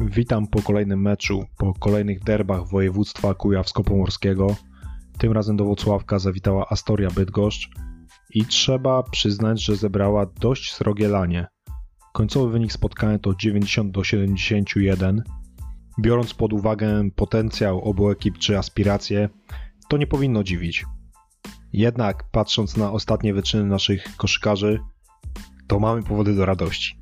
Witam po kolejnym meczu, po kolejnych derbach województwa kujawsko-pomorskiego. Tym razem do Włocławka zawitała Astoria Bydgoszcz i trzeba przyznać, że zebrała dość srogie lanie. Końcowy wynik spotkania to 90 do 71. Biorąc pod uwagę potencjał obu ekip czy aspiracje, to nie powinno dziwić. Jednak patrząc na ostatnie wyczyny naszych koszykarzy, to mamy powody do radości.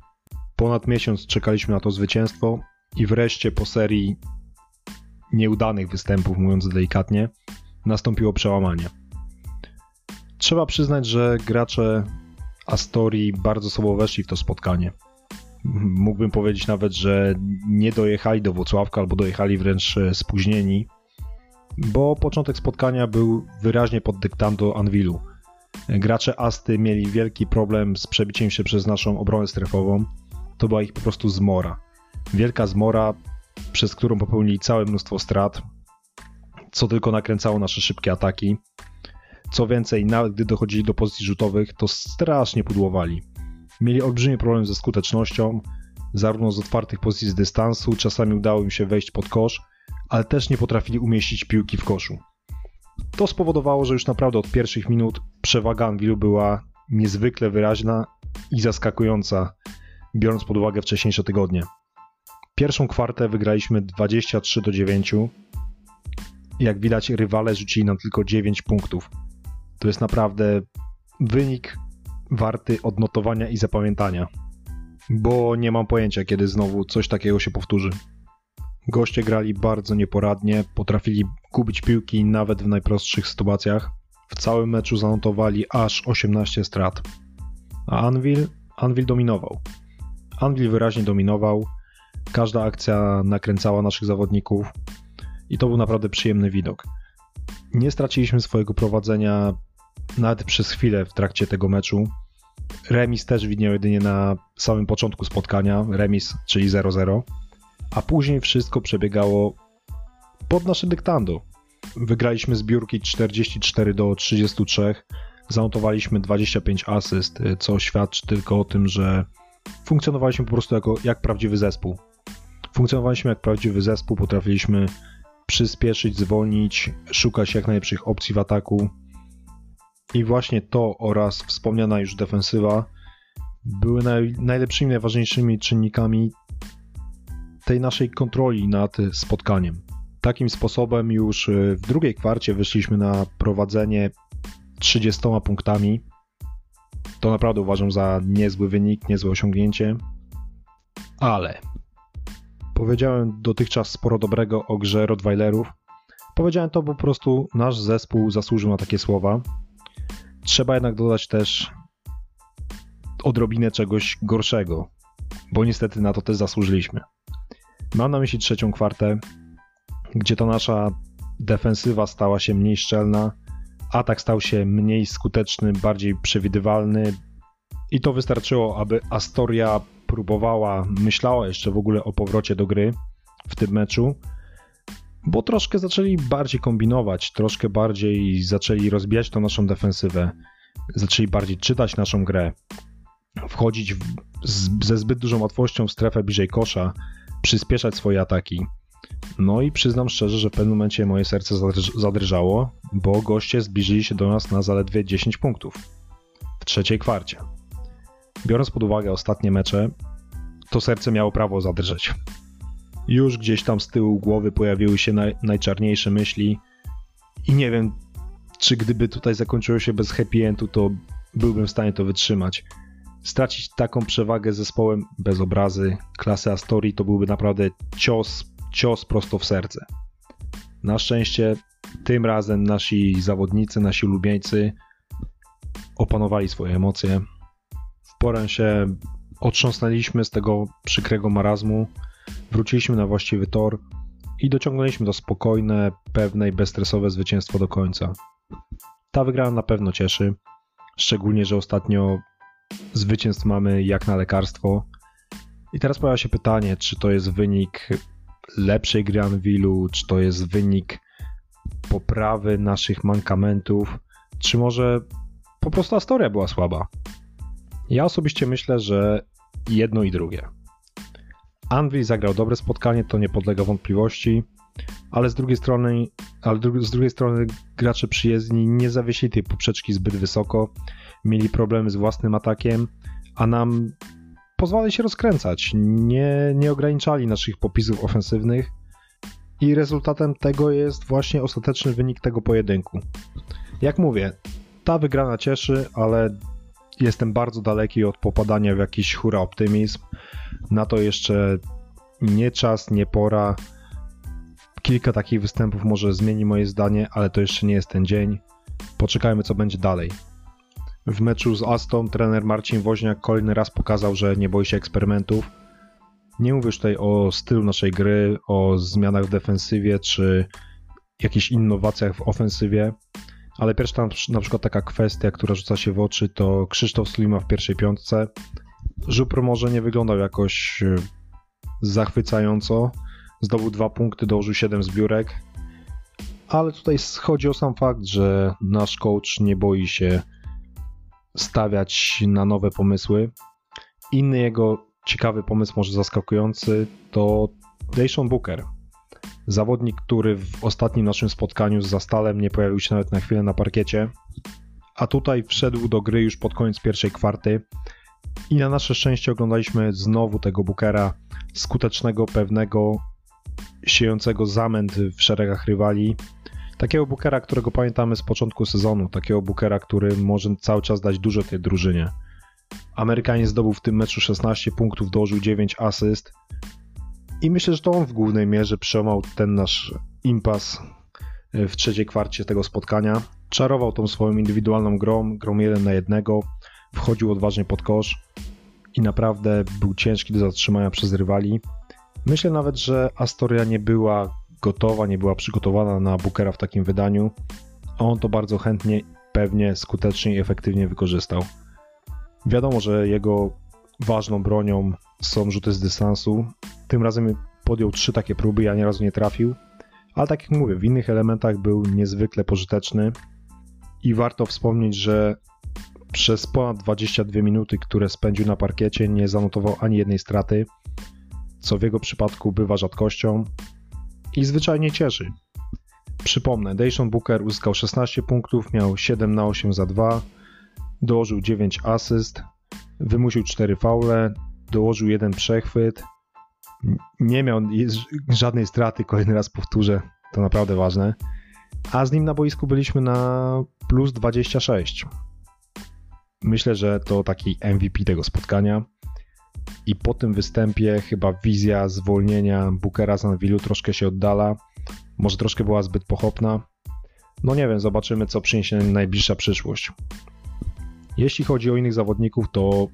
Ponad miesiąc czekaliśmy na to zwycięstwo i wreszcie po serii nieudanych występów, mówiąc delikatnie, nastąpiło przełamanie. Trzeba przyznać, że gracze Astorii bardzo sobą weszli w to spotkanie. Mógłbym powiedzieć nawet, że nie dojechali do Włocławka albo dojechali wręcz spóźnieni, bo początek spotkania był wyraźnie pod dyktando Anwilu. Gracze Asty mieli wielki problem z przebiciem się przez naszą obronę strefową. To była ich po prostu zmora. Wielka zmora, przez którą popełnili całe mnóstwo strat, co tylko nakręcało nasze szybkie ataki. Co więcej, nawet gdy dochodzili do pozycji rzutowych, to strasznie pudłowali. Mieli olbrzymi problem ze skutecznością, zarówno z otwartych pozycji z dystansu, czasami udało im się wejść pod kosz, ale też nie potrafili umieścić piłki w koszu. To spowodowało, że już naprawdę od pierwszych minut przewaga Anwilu była niezwykle wyraźna i zaskakująca, biorąc pod uwagę wcześniejsze tygodnie. Pierwszą kwartę wygraliśmy 23 do 9. Jak widać, rywale rzucili nam tylko 9 punktów. To jest naprawdę wynik warty odnotowania i zapamiętania, bo nie mam pojęcia, kiedy znowu coś takiego się powtórzy. Goście grali bardzo nieporadnie, potrafili gubić piłki nawet w najprostszych sytuacjach. W całym meczu zanotowali aż 18 strat. A Anvil? Anvil dominował. Anvil wyraźnie dominował. Każda akcja nakręcała naszych zawodników i to był naprawdę przyjemny widok. Nie straciliśmy swojego prowadzenia nawet przez chwilę w trakcie tego meczu. Remis też widniał jedynie na samym początku spotkania, remis, czyli 0-0, a później wszystko przebiegało pod nasze dyktando. Wygraliśmy zbiórki 44 do 33, zanotowaliśmy 25 asyst, co świadczy tylko o tym, że funkcjonowaliśmy po prostu jako, jak prawdziwy zespół. Funkcjonowaliśmy jak prawdziwy zespół, potrafiliśmy przyspieszyć, zwolnić, szukać jak najlepszych opcji w ataku. I właśnie to oraz wspomniana już defensywa były naj, najlepszymi, najważniejszymi czynnikami tej naszej kontroli nad spotkaniem. Takim sposobem już w drugiej kwarcie wyszliśmy na prowadzenie 30 punktami. To naprawdę uważam za niezły wynik, niezłe osiągnięcie. Ale powiedziałem dotychczas sporo dobrego o grze Rottweilerów. Powiedziałem to po prostu nasz zespół zasłużył na takie słowa. Trzeba jednak dodać też odrobinę czegoś gorszego, bo niestety na to też zasłużyliśmy. Mam na myśli trzecią kwartę, gdzie ta nasza defensywa stała się mniej szczelna, atak stał się mniej skuteczny, bardziej przewidywalny i to wystarczyło, aby Astoria próbowała, myślała jeszcze w ogóle o powrocie do gry w tym meczu, bo troszkę zaczęli bardziej kombinować, troszkę bardziej zaczęli rozbijać tą naszą defensywę, zaczęli bardziej czytać naszą grę, wchodzić w, z, ze zbyt dużą łatwością w strefę bliżej kosza, przyspieszać swoje ataki. No i przyznam szczerze, że w pewnym momencie moje serce zadrżało, bo goście zbliżyli się do nas na zaledwie 10 punktów w trzeciej kwarcie. Biorąc pod uwagę ostatnie mecze, to serce miało prawo zadrżeć. Już gdzieś tam z tyłu głowy pojawiły się naj, najczarniejsze myśli i nie wiem, czy gdyby tutaj zakończyło się bez happy endu, to byłbym w stanie to wytrzymać. Stracić taką przewagę zespołem bez obrazy klasy Astorii to byłby naprawdę cios, cios prosto w serce. Na szczęście tym razem nasi zawodnicy, nasi ulubieńcy opanowali swoje emocje. Porę się otrząsnęliśmy z tego przykrego marazmu, wróciliśmy na właściwy tor i dociągnęliśmy to spokojne, pewne i bezstresowe zwycięstwo do końca. Ta wygrana na pewno cieszy, szczególnie, że ostatnio zwycięstw mamy jak na lekarstwo. I teraz pojawia się pytanie, czy to jest wynik lepszej gry Anvilu, czy to jest wynik poprawy naszych mankamentów, czy może po prostu Astoria była słaba. Ja osobiście myślę, że jedno i drugie. Anvil zagrał dobre spotkanie, to nie podlega wątpliwości, ale z drugiej strony, ale z drugiej strony gracze przyjezdni nie zawiesili tej poprzeczki zbyt wysoko, mieli problemy z własnym atakiem, a nam pozwalali się rozkręcać, nie, nie ograniczali naszych popisów ofensywnych i rezultatem tego jest właśnie ostateczny wynik tego pojedynku. Jak mówię, ta wygrana cieszy, ale jestem bardzo daleki od popadania w jakiś hura optymizm. Na to jeszcze nie czas, nie pora. Kilka takich występów może zmieni moje zdanie, ale to jeszcze nie jest ten dzień. Poczekajmy, co będzie dalej. W meczu z Aston trener Marcin Woźniak kolejny raz pokazał, że nie boi się eksperymentów. Nie mówię tutaj o stylu naszej gry, o zmianach w defensywie czy jakichś innowacjach w ofensywie, ale pierwsza na przykład taka kwestia, która rzuca się w oczy, to Krzysztof Slima w pierwszej piątce. Żupro może nie wyglądał jakoś e, zachwycająco, zdobył dwa punkty, dołożył 7 zbiórek, ale tutaj chodzi o sam fakt, że nasz coach nie boi się stawiać na nowe pomysły. Inny jego ciekawy pomysł, może zaskakujący, to Dayshon Booker. Zawodnik, który w ostatnim naszym spotkaniu z Zastalem nie pojawił się nawet na chwilę na parkiecie, a tutaj wszedł do gry już pod koniec pierwszej kwarty i na nasze szczęście oglądaliśmy znowu tego Bookera skutecznego, pewnego, siejącego zamęt w szeregach rywali. Takiego Bookera, którego pamiętamy z początku sezonu, takiego Bookera, który może cały czas dać dużo tej drużynie. Amerykanin zdobył w tym meczu 16 punktów, dołożył 9 asyst i myślę, że to on w głównej mierze przełamał ten nasz impas e, w trzeciej kwarcie tego spotkania. Czarował tą swoją indywidualną grą, grą jeden na jednego, wchodził odważnie pod kosz i naprawdę był ciężki do zatrzymania przez rywali. Myślę nawet, że Astoria nie była gotowa, nie była przygotowana na Bookera w takim wydaniu, a on to bardzo chętnie, pewnie, skutecznie i efektywnie wykorzystał. Wiadomo, że jego ważną bronią są rzuty z dystansu. Tym razem podjął trzy takie próby, ja nieraz nie trafił, ale tak jak mówię, w innych elementach był niezwykle pożyteczny i warto wspomnieć, że przez ponad 22 minuty, które spędził na parkiecie, nie zanotował ani jednej straty, co w jego przypadku bywa rzadkością i zwyczajnie cieszy. Przypomnę, Dayshon Booker uzyskał 16 punktów, miał 7 na 8 za 2, dołożył 9 asyst, wymusił 4 faule, dołożył jeden przechwyt, nie miał żadnej straty, kolejny raz powtórzę, to naprawdę ważne. A z nim na boisku byliśmy na plus 26. Myślę, że to taki MVP tego spotkania. I po tym występie chyba wizja zwolnienia Bookera z Anvilu troszkę się oddala. Może troszkę była zbyt pochopna. No nie wiem, zobaczymy co przyniesie najbliższa przyszłość. Jeśli chodzi o innych zawodników, to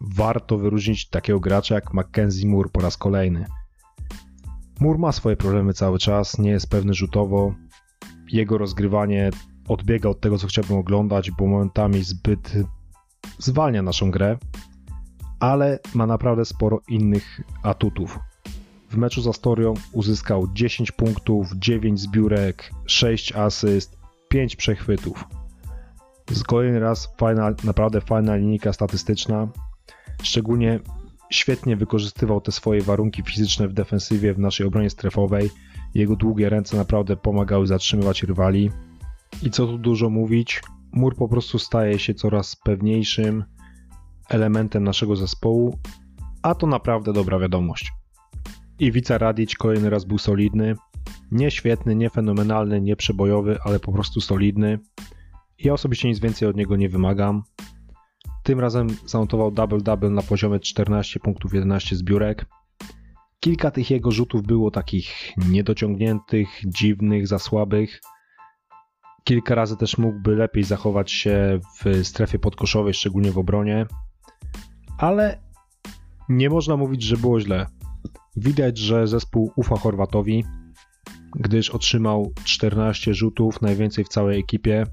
warto wyróżnić takiego gracza jak Mackenzie Moore po raz kolejny. Moore ma swoje problemy cały czas, nie jest pewny rzutowo. Jego rozgrywanie odbiega od tego, co chciałbym oglądać, bo momentami zbyt zwalnia naszą grę, ale ma naprawdę sporo innych atutów. W meczu z Astorią uzyskał 10 punktów, 9 zbiórek, 6 asyst, 5 przechwytów. Z kolejny raz fajna, naprawdę fajna linijka statystyczna. Szczególnie świetnie wykorzystywał te swoje warunki fizyczne w defensywie w naszej obronie strefowej. Jego długie ręce naprawdę pomagały zatrzymywać rywali. I co tu dużo mówić, mur po prostu staje się coraz pewniejszym elementem naszego zespołu, a to naprawdę dobra wiadomość. Iwica Radic kolejny raz był solidny. Nie świetny, nie fenomenalny, nie przebojowy, ale po prostu solidny. Ja osobiście nic więcej od niego nie wymagam. Tym razem zanotował double-double na poziomie 14 punktów 11 zbiórek. Kilka tych jego rzutów było takich niedociągniętych, dziwnych, za słabych. Kilka razy też mógłby lepiej zachować się w strefie podkoszowej, szczególnie w obronie. Ale nie można mówić, że było źle. Widać, że zespół ufa Chorwatowi, gdyż otrzymał 14 rzutów, najwięcej w całej ekipie.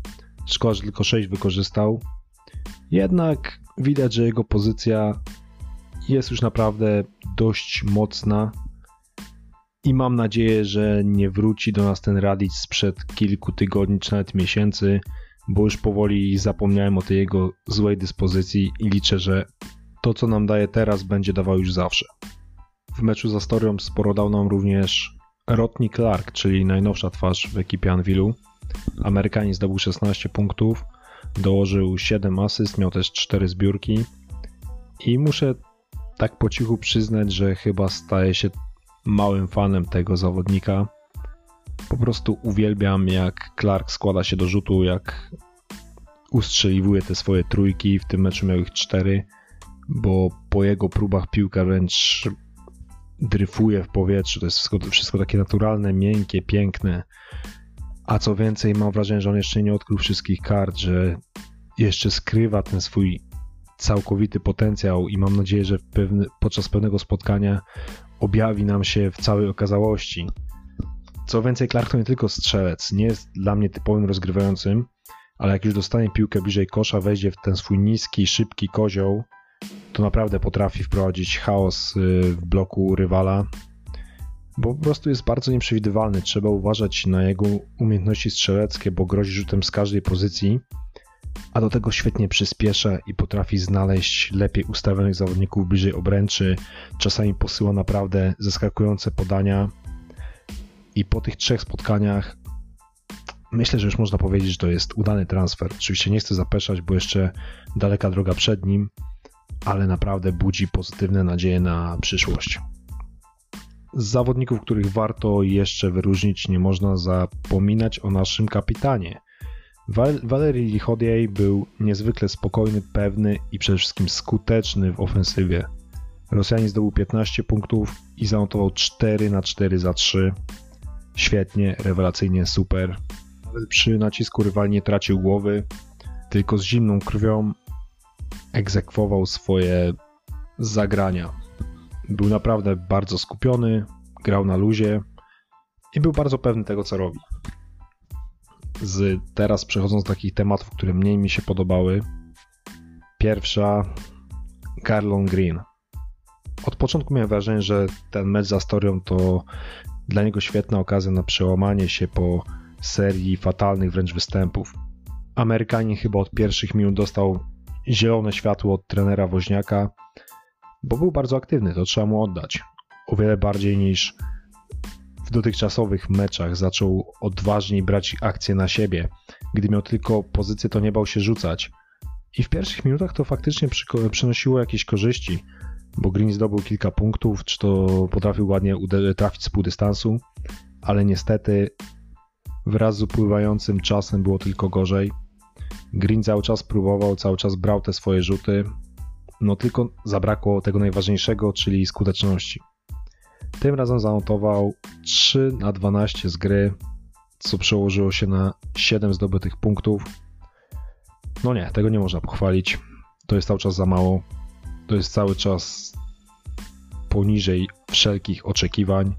Szkoda, że tylko 6 wykorzystał. Jednak widać, że jego pozycja jest już naprawdę dość mocna i mam nadzieję, że nie wróci do nas ten Radic sprzed kilku tygodni czy nawet miesięcy, bo już powoli zapomniałem o tej jego złej dyspozycji i liczę, że to co nam daje teraz będzie dawał już zawsze. W meczu z Astorią sporo dał nam również Rodney Clark, czyli najnowsza twarz w ekipie Anvilu. Amerykanin zdobył 16 punktów, dołożył 7 asyst, miał też 4 zbiórki i muszę tak po cichu przyznać, że chyba staje się małym fanem tego zawodnika. Po prostu uwielbiam, jak Clark składa się do rzutu, jak ustrzeliwuje te swoje trójki. W tym meczu miał ich cztery, bo po jego próbach piłka wręcz dryfuje w powietrzu. To jest wszystko, wszystko takie naturalne, miękkie, piękne. A co więcej, mam wrażenie, że on jeszcze nie odkrył wszystkich kart, że jeszcze skrywa ten swój całkowity potencjał i mam nadzieję, że pewny, podczas pewnego spotkania objawi nam się w całej okazałości. Co więcej, Clark to nie tylko strzelec, nie jest dla mnie typowym rozgrywającym, ale jak już dostanie piłkę bliżej kosza, wejdzie w ten swój niski, szybki kozioł, to naprawdę potrafi wprowadzić chaos y, w bloku rywala, bo po prostu jest bardzo nieprzewidywalny. Trzeba uważać na jego umiejętności strzeleckie, bo grozi rzutem z każdej pozycji, a do tego świetnie przyspiesza i potrafi znaleźć lepiej ustawionych zawodników bliżej obręczy. Czasami posyła naprawdę zaskakujące podania. I po tych trzech spotkaniach myślę, że już można powiedzieć, że to jest udany transfer. Oczywiście nie chcę zapeszać, bo jeszcze daleka droga przed nim, ale naprawdę budzi pozytywne nadzieje na przyszłość. Z zawodników, których warto jeszcze wyróżnić, nie można zapominać o naszym kapitanie. Val Valery Lichodiej był niezwykle spokojny, pewny i przede wszystkim skuteczny w ofensywie. Rosjanin zdobył 15 punktów i zanotował 4 na 4 za 3. Świetnie, rewelacyjnie, super. Nawet przy nacisku rywal nie tracił głowy, tylko z zimną krwią egzekwował swoje zagrania. Był naprawdę bardzo skupiony, grał na luzie i był bardzo pewny tego, co robi. Z teraz przechodząc do takich tematów, które mniej mi się podobały. Pierwsza, Garlon Green. Od początku miałem wrażenie, że ten mecz z Astorią to dla niego świetna okazja na przełamanie się po serii fatalnych wręcz występów. Amerykanin chyba od pierwszych minut dostał zielone światło od trenera Woźniaka, bo był bardzo aktywny, to trzeba mu oddać. O wiele bardziej niż w dotychczasowych meczach zaczął odważniej brać akcję na siebie. Gdy miał tylko pozycję, to nie bał się rzucać. I w pierwszych minutach to faktycznie przynosiło jakieś korzyści, bo Green zdobył kilka punktów, czy to potrafił ładnie trafić z pół dystansu, ale niestety wraz z upływającym czasem było tylko gorzej. Green cały czas próbował, cały czas brał te swoje rzuty, no tylko zabrakło tego najważniejszego, czyli skuteczności. Tym razem zanotował 3 na 12 z gry, co przełożyło się na 7 zdobytych punktów. No nie, tego nie można pochwalić. To jest cały czas za mało. To jest cały czas poniżej wszelkich oczekiwań.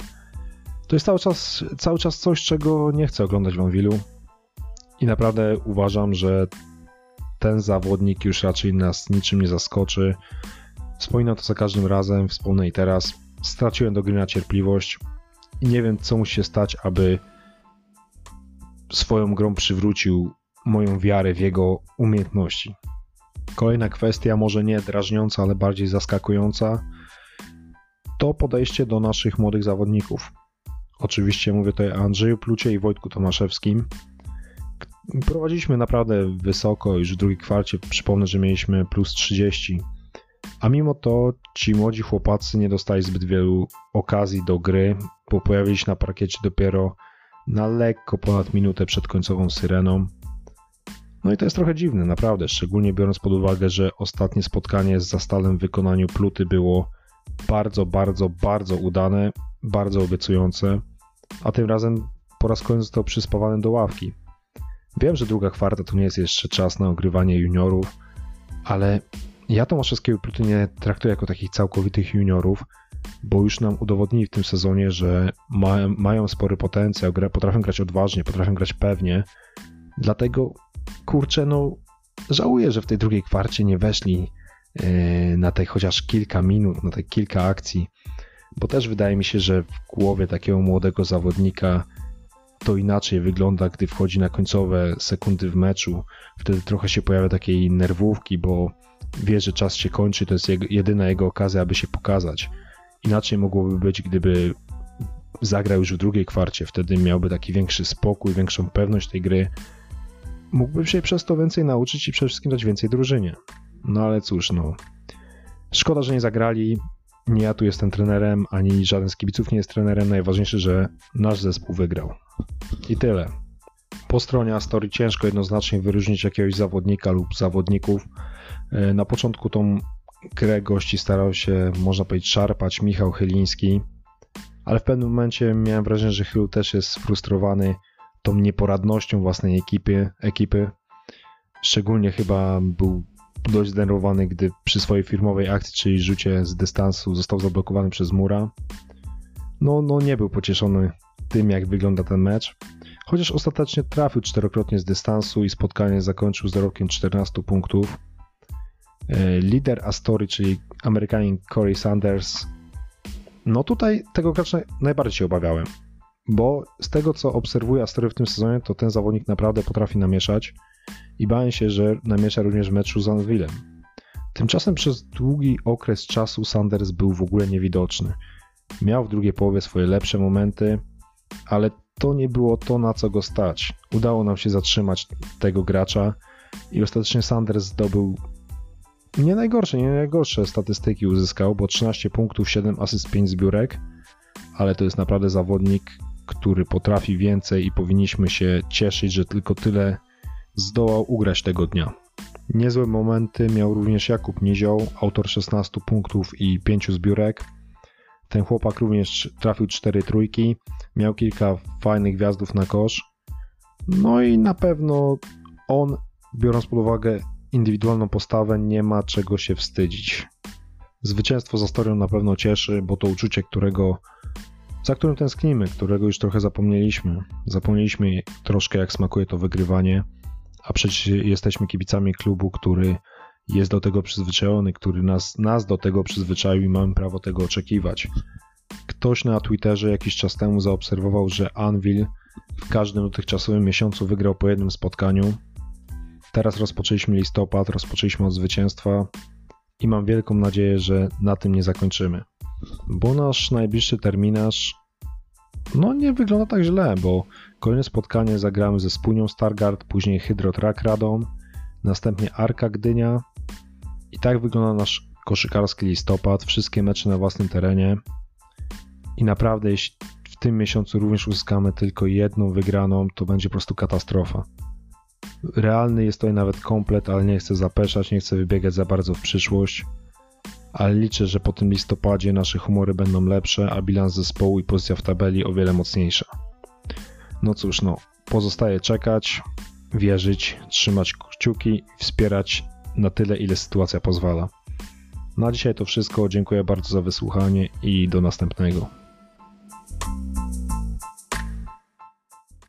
To jest cały czas, cały czas coś, czego nie chcę oglądać w Anvilu. I naprawdę uważam, że ten zawodnik już raczej nas niczym nie zaskoczy. Wspominam to za każdym razem, wspomnę i teraz. Straciłem do gry na cierpliwość i nie wiem, co musi się stać, aby swoją grą przywrócił moją wiarę w jego umiejętności. Kolejna kwestia, może nie drażniąca, ale bardziej zaskakująca, to podejście do naszych młodych zawodników. Oczywiście mówię tutaj o Andrzeju Plucie i Wojtku Tomaszewskim. Prowadziliśmy naprawdę wysoko, już w drugiej kwarcie przypomnę, że mieliśmy plus 30 a mimo to ci młodzi chłopacy nie dostali zbyt wielu okazji do gry, bo pojawili się na parkiecie dopiero na lekko ponad minutę przed końcową syreną. No i to jest trochę dziwne, naprawdę, szczególnie biorąc pod uwagę, że ostatnie spotkanie z zastalem w wykonaniu Pluty było bardzo, bardzo, bardzo udane, bardzo obiecujące, a tym razem po raz kolejny został przyspawany do ławki. Wiem, że druga kwarta to nie jest jeszcze czas na ogrywanie juniorów, ale ja Tomaszewskiego Pluty nie traktuję jako takich całkowitych juniorów, bo już nam udowodnili w tym sezonie, że ma, mają spory potencjał, gra, potrafią grać odważnie, potrafią grać pewnie. Dlatego, kurczę, no żałuję, że w tej drugiej kwarcie nie weszli yy, na te chociaż kilka minut, na te kilka akcji, bo też wydaje mi się, że w głowie takiego młodego zawodnika to inaczej wygląda, gdy wchodzi na końcowe sekundy w meczu. Wtedy trochę się pojawia takiej nerwówki, bo wie, że czas się kończy, to jest jedyna jego okazja, aby się pokazać. Inaczej mogłoby być, gdyby zagrał już w drugiej kwarcie, wtedy miałby taki większy spokój, większą pewność tej gry. Mógłby się przez to więcej nauczyć i przede wszystkim dać więcej drużynie. No ale cóż, no. Szkoda, że nie zagrali. Nie ja tu jestem trenerem, ani żaden z kibiców nie jest trenerem. Najważniejsze, że nasz zespół wygrał. I tyle. Po stronie Astorii ciężko jednoznacznie wyróżnić jakiegoś zawodnika lub zawodników. E, na początku tą grę gości starał się, można powiedzieć, szarpać Michał Chyliński, ale w pewnym momencie miałem wrażenie, że Chylu też jest sfrustrowany tą nieporadnością własnej ekipy, ekipy. Szczególnie chyba był dość zdenerwowany, gdy przy swojej firmowej akcji, czyli rzucie z dystansu, został zablokowany przez Mura. No, no nie był pocieszony tym, jak wygląda ten mecz. Chociaż ostatecznie trafił czterokrotnie z dystansu i spotkanie zakończył z rokiem 14 punktów. E, lider Astory, czyli Amerykanin Corey Sanders, no tutaj tego gracza najbardziej się obawiałem, bo z tego co obserwuję Astory w tym sezonie, to ten zawodnik naprawdę potrafi namieszać i bałem się, że namiesza również w meczu z Anvilem. Tymczasem przez długi okres czasu Sanders był w ogóle niewidoczny. Miał w drugiej połowie swoje lepsze momenty, ale to nie było to, na co go stać. Udało nam się zatrzymać tego gracza i ostatecznie Sanders zdobył nie najgorsze, nie najgorsze statystyki uzyskał, bo 13 punktów, 7 asyst, 5 zbiórek, ale to jest naprawdę zawodnik, który potrafi więcej i powinniśmy się cieszyć, że tylko tyle zdołał ugrać tego dnia. Niezłe momenty miał również Jakub Nizioł, autor 16 punktów i 5 zbiórek. Ten chłopak również trafił 4 trójki, miał kilka fajnych gwiazdów na kosz. No i na pewno on, biorąc pod uwagę indywidualną postawę, nie ma czego się wstydzić. Zwycięstwo za Storią na pewno cieszy, bo to uczucie, którego, za którym tęsknimy, którego już trochę zapomnieliśmy. Zapomnieliśmy troszkę, jak smakuje to wygrywanie, a przecież jesteśmy kibicami klubu, który jest do tego przyzwyczajony, który nas, nas do tego przyzwyczaił i mamy prawo tego oczekiwać. Ktoś na Twitterze jakiś czas temu zaobserwował, że Anvil w każdym dotychczasowym miesiącu wygrał po jednym spotkaniu, Teraz rozpoczęliśmy listopad, rozpoczęliśmy od zwycięstwa i mam wielką nadzieję, że na tym nie zakończymy. Bo nasz najbliższy terminarz no nie wygląda tak źle, bo kolejne spotkanie zagramy ze Spójnią Stargard, później Hydrotrak Radom, następnie Arka Gdynia i tak wygląda nasz koszykarski listopad, wszystkie mecze na własnym terenie i naprawdę jeśli w tym miesiącu również uzyskamy tylko jedną wygraną, to będzie po prostu katastrofa. Realny jest tutaj nawet komplet, ale nie chcę zapeszać, nie chcę wybiegać za bardzo w przyszłość. Ale liczę, że po tym listopadzie nasze humory będą lepsze, a bilans zespołu i pozycja w tabeli o wiele mocniejsza. No cóż, no, pozostaje czekać, wierzyć, trzymać kciuki wspierać na tyle, ile sytuacja pozwala. Na dzisiaj to wszystko. Dziękuję bardzo za wysłuchanie i do następnego.